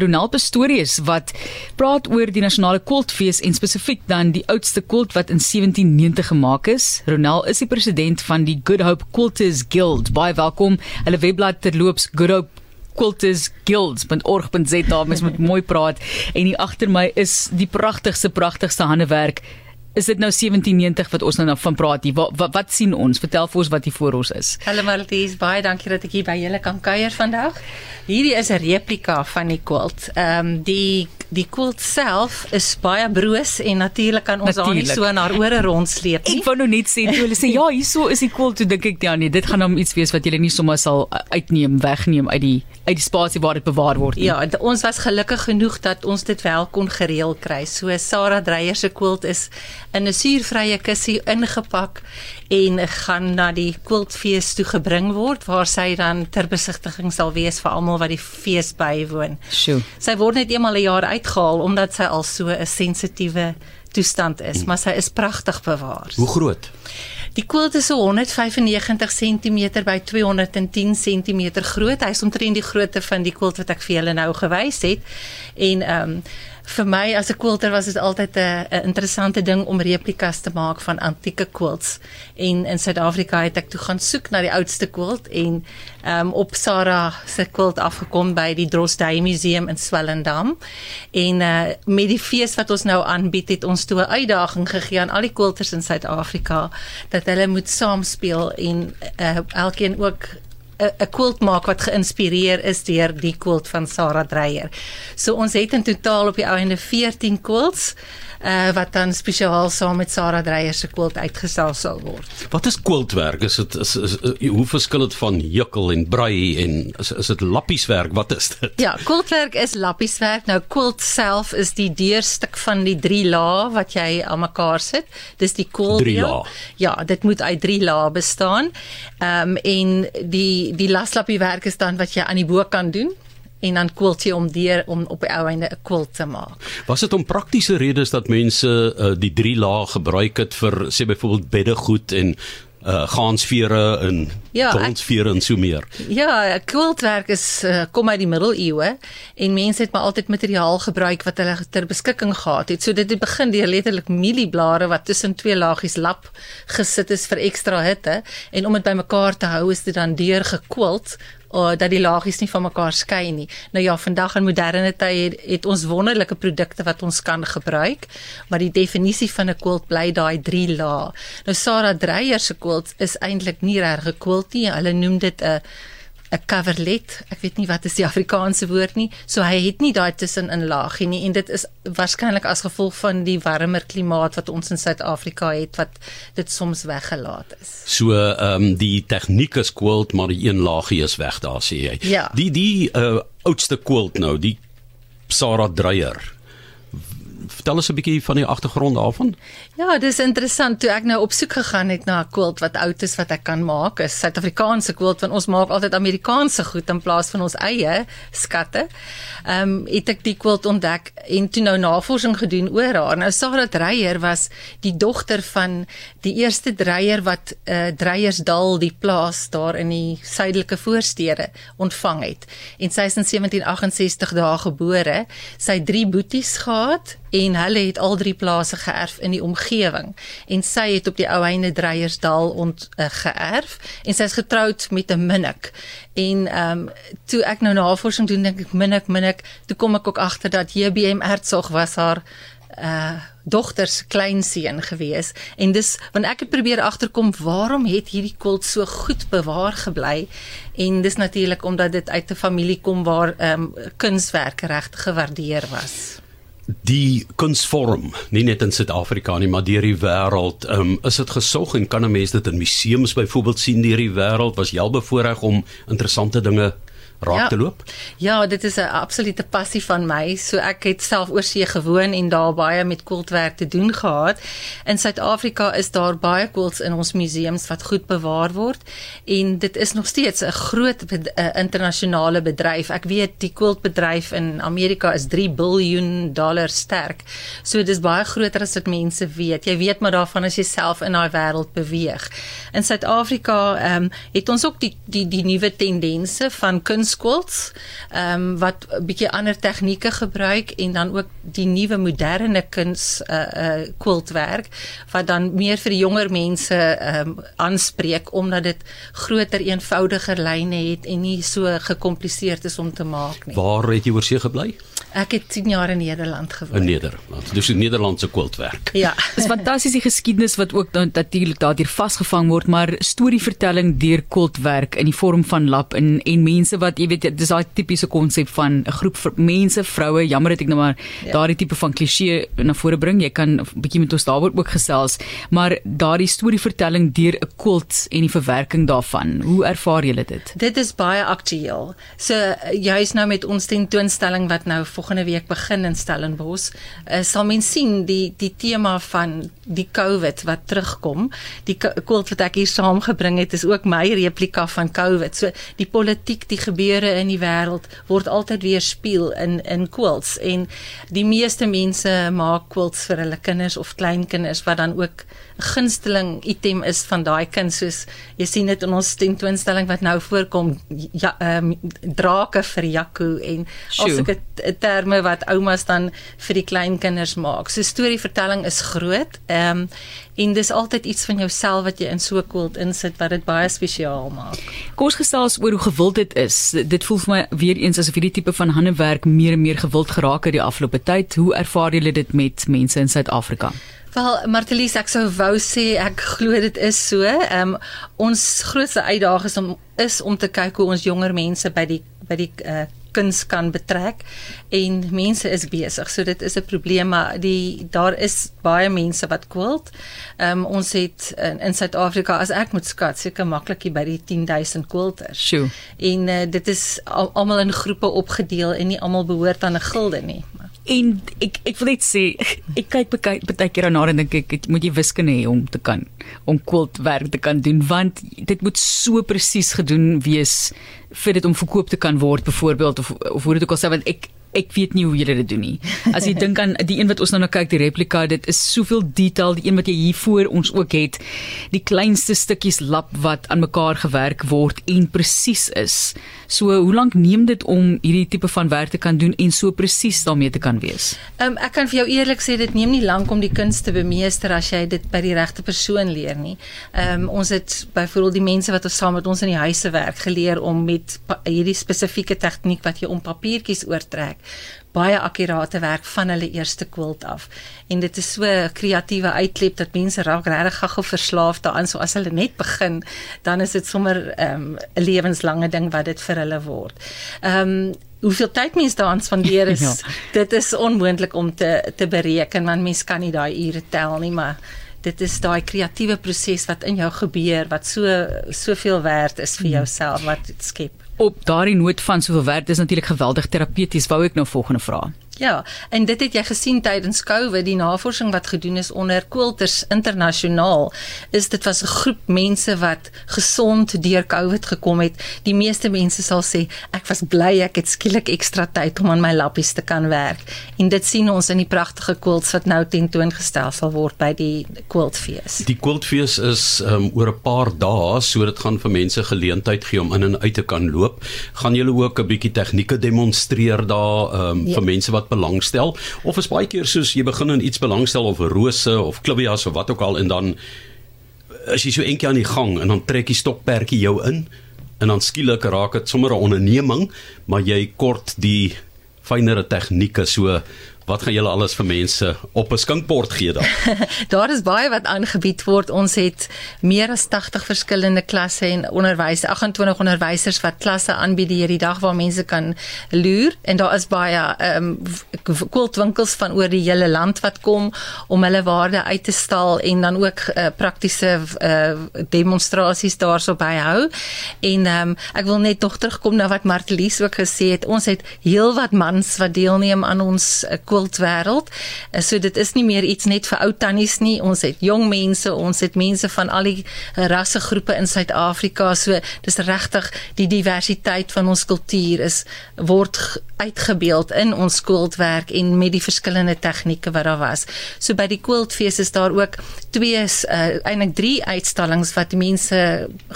Ronald Pastorius wat praat oor die nasionale kultfees en spesifiek dan die oudste kult wat in 1790 gemaak is. Ronald is die president van die Good Hope Quilters Guild. Baie welkom. Hulle webblad terloops Good Hope quiltersguilds.org.za mens moet mooi praat en hier agter my is die pragtigste pragtigste handewerk is dit nou 1790 wat ons nou, nou van praat hier. Wat, wat wat sien ons? Vertel vir ons wat hier voor ons is. Hallo Marlies, baie dankie dat ek hier by julle kan kuier vandag. Hierdie is 'n replika van die quilt. Ehm um, die die quilt self is baie broos en natuurlik kan ons daar nie so in haar ore rondsleep nie. Ek wou nou net sê toe hulle sê ja, hierso is die quilt, toe dink ek ja nee, dit gaan hom iets wees wat jy nie sommer sal uitneem, wegneem uit die uit die spasie waar dit bewaar word nie. Ja, ons was gelukkig genoeg dat ons dit wel kon gereël kry. So Sarah Dreyer se quilt is in 'n suurvrye kussie ingepak en gaan na die quiltfees toe gebring word waar sy dan ter besigtiging sal wees vir almal wat die fees bywoon. Sjoe. Sy word net eenmal 'n jaar uitgehaal omdat sy al so 'n sensitiewe toestand is, hmm. maar sy is pragtig bewaar. Hoe groot? Die quilt is so 195 cm by 210 cm groot. Hy is omtrent die grootte van die quilt wat ek vir julle nou gewys het. En ehm um, vir my as 'n quilter was dit altyd 'n interessante ding om replikas te maak van antieke quilts. En in Suid-Afrika het ek toe gaan soek na die oudste quilt en ehm um, op Sarah se quilt afgekom by die Drostdy Museum in Swellendam. En uh met die fees wat ons nou aanbied het ons toe 'n uitdaging gegee aan al die quilters in Suid-Afrika dat hulle moet saamspeel en uh, elkeen ook 'n quilt maak wat geïnspireer is deur die quilt van Sarah Dreyer. So ons het in totaal op die ou ende 14 quilts uh, wat dan spesiaal saam met Sarah Dreyer se quilt uitgestel sal word. Wat is quiltwerk? Is dit is, is, is hoe verskil dit van jukkel en brei en is is dit lappieswerk? Wat is dit? Ja, quiltwerk is lappieswerk. Nou quilt self is die deurstuk van die drie lae wat jy aan mekaar sit. Dis die quilt. Drie lae. Ja, dit moet uit drie lae bestaan. Ehm um, en die die laslappie werk is dan wat jy aan die bo kan doen en dan quilt jy om deur om op die ou einde 'n quilt te maak. Was dit om praktiese redes dat mense uh, die drie lae gebruik het vir sê byvoorbeeld beddegoed en uh gaansvere en ja, goldsvere en so meer. Ja, quiltwerk is uh, kom uit die middeleeue en mense het maar altyd materiaal gebruik wat hulle ter beskikking gehad het. So dit het begin deur letterlik mielieblare wat tussen twee laagies lap gesit is vir ekstra hitte en om dit bymekaar te hou is dit dan deur gequilt uh, dat die laagies nie van mekaar skei nie. Nou ja, vandag in moderne tye het, het ons wonderlike produkte wat ons kan gebruik, maar die definisie van 'n quilt bly daai 3 lae. Nou Sarah Dreyer se quilt is eintlik nie reg quilt nie. Hulle noem dit 'n 'n coverlet. Ek weet nie wat is die Afrikaanse woord nie. So hy het nie daai tussenin laagie nie en dit is waarskynlik as gevolg van die warmer klimaat wat ons in Suid-Afrika het wat dit soms weggelaat is. So ehm um, die tegniek is quilt maar die een laagie is weg daar sê jy. Ja. Die die uh, oudste quilt nou, die Sarah Dreyer vertel ons 'n bietjie van die agtergrond daarvan. Ja, dis interessant toe ek nou op soek gegaan het na 'n quilt wat oud is wat ek kan maak. 'n Suid-Afrikaanse quilt want ons maak altyd Amerikaanse goed in plaas van ons eie skatte. Ehm um, het ek die quilt ontdek en toe nou navorsing gedoen oor haar. Nou Sarah Dreyer was die dogter van die eerste dreyer wat uh, Dreyersdal die plaas daar in die suidelike voorstede ontvang het. En sy is in 1768 daar gebore. Sy drie boeties gehad en hulle het al drie plase geërf in die omgewing. En sy het op die ou einde Dreyersdal ont uh, geërf en sy is getroud met 'n minnik. En ehm um, toe ek nou navorsing doen dink ek minnik minnik. Toe kom ek ook agter dat JBM Hertzog was haar uh dogters kleinseun gewees. En dis want ek het probeer agterkom waarom het hierdie kult so goed bewaar gebly? En dis natuurlik omdat dit uit 'n familie kom waar ehm um, kunswerke regtig gewaardeer was die kunsvorm nie net in Suid-Afrika nie maar deur die wêreld um, is dit gesog en kan 'n mens dit in museums byvoorbeeld sien deur die wêreld? Was jy al bevoorreg om interessante dinge raak ja, te loop? Ja, dit is 'n absolute passie van my. So ek het self oorsee gewoon en daar baie met kultwerk te doen gehad. In Suid-Afrika is daar baie kults in ons museums wat goed bewaar word en dit is nog steeds 'n groot internasionale bedryf. Ek weet die kultbedryf in Amerika is 3 miljard dollar sterk. So dis baie groter as wat mense weet. Jy weet maar daarvan as jy self in daai wêreld beweeg. In Suid-Afrika ehm um, het ons ook die die die nuwe tendense van kuns kunskwilts, ehm um, wat 'n bietjie ander tegnieke gebruik en dan ook die nuwe moderne kuns uh uh kwiltwerk wat dan meer vir jonger mense ehm um, aanspreek omdat dit groter eenvoudiger lyne het en nie so gekompliseerd is om te maak nie. Waar het jy oorsee gebly? Ek het 10 jaar in Nederland gewoon. In Nederland. Dus 'n Nederlandse quiltwerk. Ja. Dis fantasties die geskiedenis wat ook natuurlik daardeur vasgevang word, maar storievertelling deur quiltwerk in die vorm van lap en en mense wat jy weet dis daai tipiese konsep van 'n groep mense, vroue, jammer dat ek nou maar ja. daardie tipe van kliseë na vore bring. Jy kan 'n bietjie met ons daaroor ook gesels, maar daardie storievertelling deur 'n quilt en die verwerking daarvan. Hoe ervaar julle dit? Dit is baie aktueel. So juis nou met ons tentoonstelling wat nou volgende week begin in Stellenbosch, uh, sal mens sien die die tema van die COVID wat terugkom. Die quilt wat ek hier saamgebring het is ook my replika van COVID. So die politiek, die gebeure in die wêreld word altyd weer speel in in quilts en die meeste mense maak quilts vir hulle kinders of kleinkinders wat dan ook gunsteling item is van daai kind soos jy sien dit in ons tentoonstelling wat nou voorkom ja um, drake vir Jaco en alsoos 'n terme wat oumas dan vir die kleinkinders maak. So storievertelling is groot. Ehm um, en dis altyd iets van jouself wat jy in so 'n quilt insit wat dit baie spesiaal maak. Kom ons gesels oor hoe gewild dit is. Dit voel vir my weer eens asof hierdie tipe van handewerk meer en meer gewild geraak het die afgelope tyd. Hoe ervaar julle dit met mense in Suid-Afrika? Wel, Martelies, ek sou wou sê ek glo dit is so. Ehm um, ons grootste uitdaging is om is om te kyk hoe ons jonger mense by die by die uh, kuns kan betrek en mense is besig. So dit is 'n probleem maar die daar is baie mense wat quilt. Ehm um, ons het in, in Suid-Afrika as ek moet skat seker maklik by die 10000 quilters. Sjoe. En uh, dit is almal in groepe opgedeel en nie almal behoort aan 'n gilde nie. En ek ek wil net sê ek kyk baie keer daarna en dink ek moet jy wiskunde hê om te kan om quilt werk te kan doen want dit moet so presies gedoen wees vir dit om verkoop te kan word byvoorbeeld of of hoe dit ook al sê want ek ek weet nie hoe julle dit doen nie. As jy dink aan die een wat ons nou nou kyk, die replika, dit is soveel detail, die een wat jy hier voor ons ook het, die kleinste stukkies lap wat aan mekaar gewerk word en presies is. So, hoe lank neem dit om hierdie tipe van werk te kan doen en so presies daarmee te kan wees? Ehm um, ek kan vir jou eerlik sê dit neem nie lank om die kuns te bemeester as jy dit by die regte persoon leer nie. Ehm um, ons het byvoorbeeld die mense wat ons saam met ons in die huise werk geleer om met hierdie spesifieke tegniek wat jy om papiertjies oortrek baie akkurate werk van hulle eerste quilt af. En dit is so 'n kreatiewe uitklep dat mense raak regtig gou verslaaf daaraan. So as hulle net begin, dan is dit sommer ehm, 'n um, lewenslange ding wat dit vir hulle word. Ehm um, hoeveel tyd mense daaraan spandeer is, ja. dit is onmoontlik om te te bereken want mens kan nie daai ure tel nie, maar dit is daai kreatiewe proses wat in jou gebeur wat so soveel werd is vir hmm. jouself wat dit skep op daardie noot van soveel werk dis natuurlik geweldig terapeuties wou ek nou volgende vra Ja, en dit het jy gesien tydens COVID, die navorsing wat gedoen is onder Quilters internasionaal, is dit was 'n groep mense wat gesond deur COVID gekom het. Die meeste mense sal sê ek was bly ek het skielik ekstra tyd om aan my lappies te kan werk. En dit sien ons in die pragtige quilts wat nou tentoongestel sal word by die Quiltfees. Die Quiltfees is um, oor 'n paar dae, so dit gaan vir mense geleentheid gee om in en uit te kan loop. Gaan julle ook 'n bietjie tegnieke demonstreer daar um, ja. vir mense wat belangstel of is baie keer soos jy begin in iets belangstel of rose of klivias of wat ook al en dan as jy so eendag aan die gang en dan trek die stokperdjie jou in en dan skielik raak dit sommer 'n onderneming maar jy kort die fynere tegnieke. So Wat gaan julle alles vir mense op 'n skinkbord gee dan? daar is baie wat aangebied word. Ons het meer as 80 verskillende klasse en onderwys, 28 onderwysers wat klasse aanbied hierdie dag waar mense kan loer en daar is baie ehm um, kultwinkels van oor die hele land wat kom om hulle waarde uit te stal en dan ook uh, praktiese uh, demonstrasies daarso byhou. En ehm um, ek wil net tog terugkom na wat Martelies ook gesê het. Ons het heelwat mans wat deelneem aan ons uh, quiltwêreld. Uh, so dit is nie meer iets net vir ou tannies nie. Ons het jong mense, ons het mense van al die uh, rassegroepe in Suid-Afrika. So dis regtig die diversiteit van ons kultuur is word uitgebeeld in ons quiltwerk en met die verskillende tegnieke wat daar was. So by die quiltfees is daar ook twee uh, eintlik drie uitstallings wat mense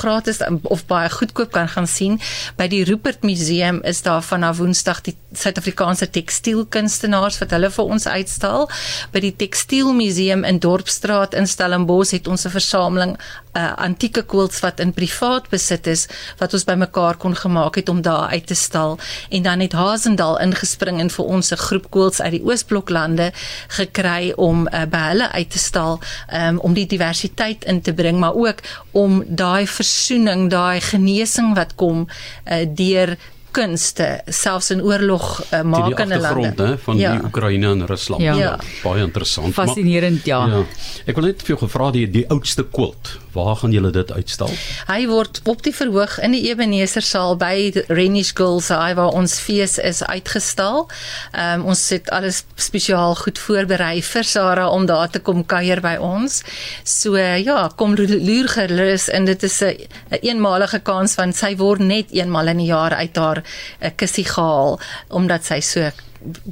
gratis of baie goedkoop kan gaan sien. By die Rupert Museum is daar vanaf Woensdag die Suid-Afrikaanse tekstielkunstenaars wat hulle vir ons uitstal. By die Tekstielmuseum in Dorpsstraat in Stellenbosch het ons 'n versameling uh, antieke quilts wat in privaat besit is wat ons bymekaar kon gemaak het om daar uit te stal en dan het Hazendal ingespring en vir ons 'n groep quilts uit die Oosbloklande gekry om uh, by hulle uit te stal um, om die diversiteit in te bring maar ook om daai versoening daai genesing wat kom uh, deur kunste selfs in oorlog uh, makende lande hè, van ja. die Oekraïne en Rusland. Ja. ja. Baie interessant. Fascinerend, ja. ja. Ek wil net vir jou gevra die die oudste quilt. Waar gaan julle dit uitstal? Hy word op die verhoog in die Ebenezer saal by Renish Girls Eye waar ons fees is uitgestal. Ehm um, ons het alles spesiaal goed voorberei vir Sarah om daar te kom kuier by ons. So ja, kom loer gerus en dit is 'n een eenmalige kans want sy word net eenmal in 'n jaar uit haar 'n kussie gehaal omdat sy so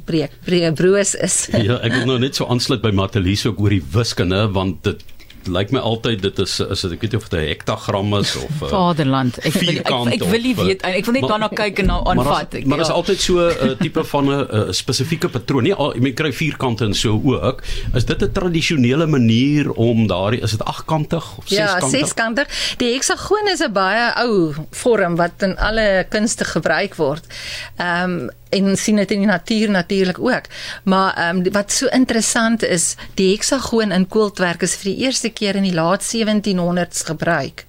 breek breek broos is. ja, ek wil nou net so aansluit by Matelies ook oor die wiskunde want dit lyk my altyd dit is is dit ek weet nie of dit 'n hektagram is of uh, Vaderland. Ek wil ek, ek wil nie weet ek wil net daarna kyk en na aanvat. Maar dit is altyd so 'n uh, tipe van 'n uh, spesifieke patroon. Nie al jy kry vierkante en so ook. Is dit 'n tradisionele manier om daardie is dit agkantig of seskantig? Ja, seskantig. Die heksagoon is 'n baie ou vorm wat in alle kunste gebruik word. Ehm um, en sien dit in die natuur natuurlik ook. Maar ehm um, wat so interessant is, die heksagoon in quiltwerk is vir die eerste keer in die laat 1700s gebruik.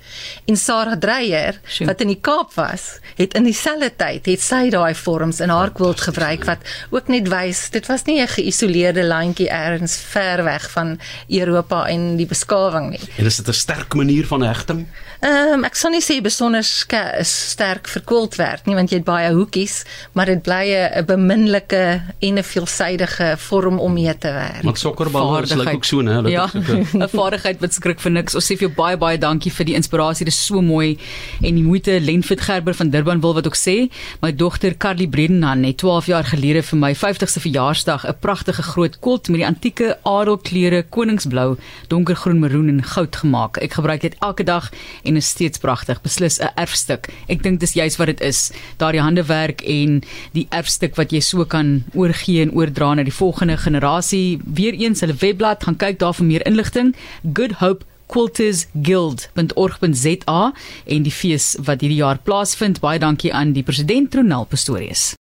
En Sarah Dreyer sure. wat in die Kaap was, het in dieselfde tyd het sy daai vorms in haar quilt gebruik wat ook net wys dit was nie 'n geïsoleerde landjie elders ver weg van Europa en die beskawing nie. En is dit 'n sterk manier van hegting? Ehm um, ek sal nie sê besonder sterk vir quiltwerk nie want jy het baie hoekies, maar dit bly 'n beminlike en 'n veelsidige vorm om mee te werk. Want sokkerbal is lyk ook so, né? Ja, 'n vaardigheid wat skrik vir niks. Ons sê vir jou baie baie dankie vir die inspirasie. Dit is so mooi en die moeite Lenfit Gerber van Durban wil wat ook sê. My dogter Carly Bredenhan het 12 jaar gelede vir my 50ste verjaarsdag 'n pragtige groot kult met die antieke adelkleure koningsblou, donkergroen, maroon en goud gemaak. Ek gebruik dit elke dag en is steeds pragtig. Beslis 'n erfstuk. Ek dink dis juist wat dit is. Daardie handewerk en die erfstuk wat jy so kan oorgee en oordra na die volgende generasie. Weereens hulle webblad, gaan kyk daar vir meer inligting. Good Hope quiltersguild.org.za en die fees wat hierdie jaar plaasvind. Baie dankie aan die president Ronel Pastorius.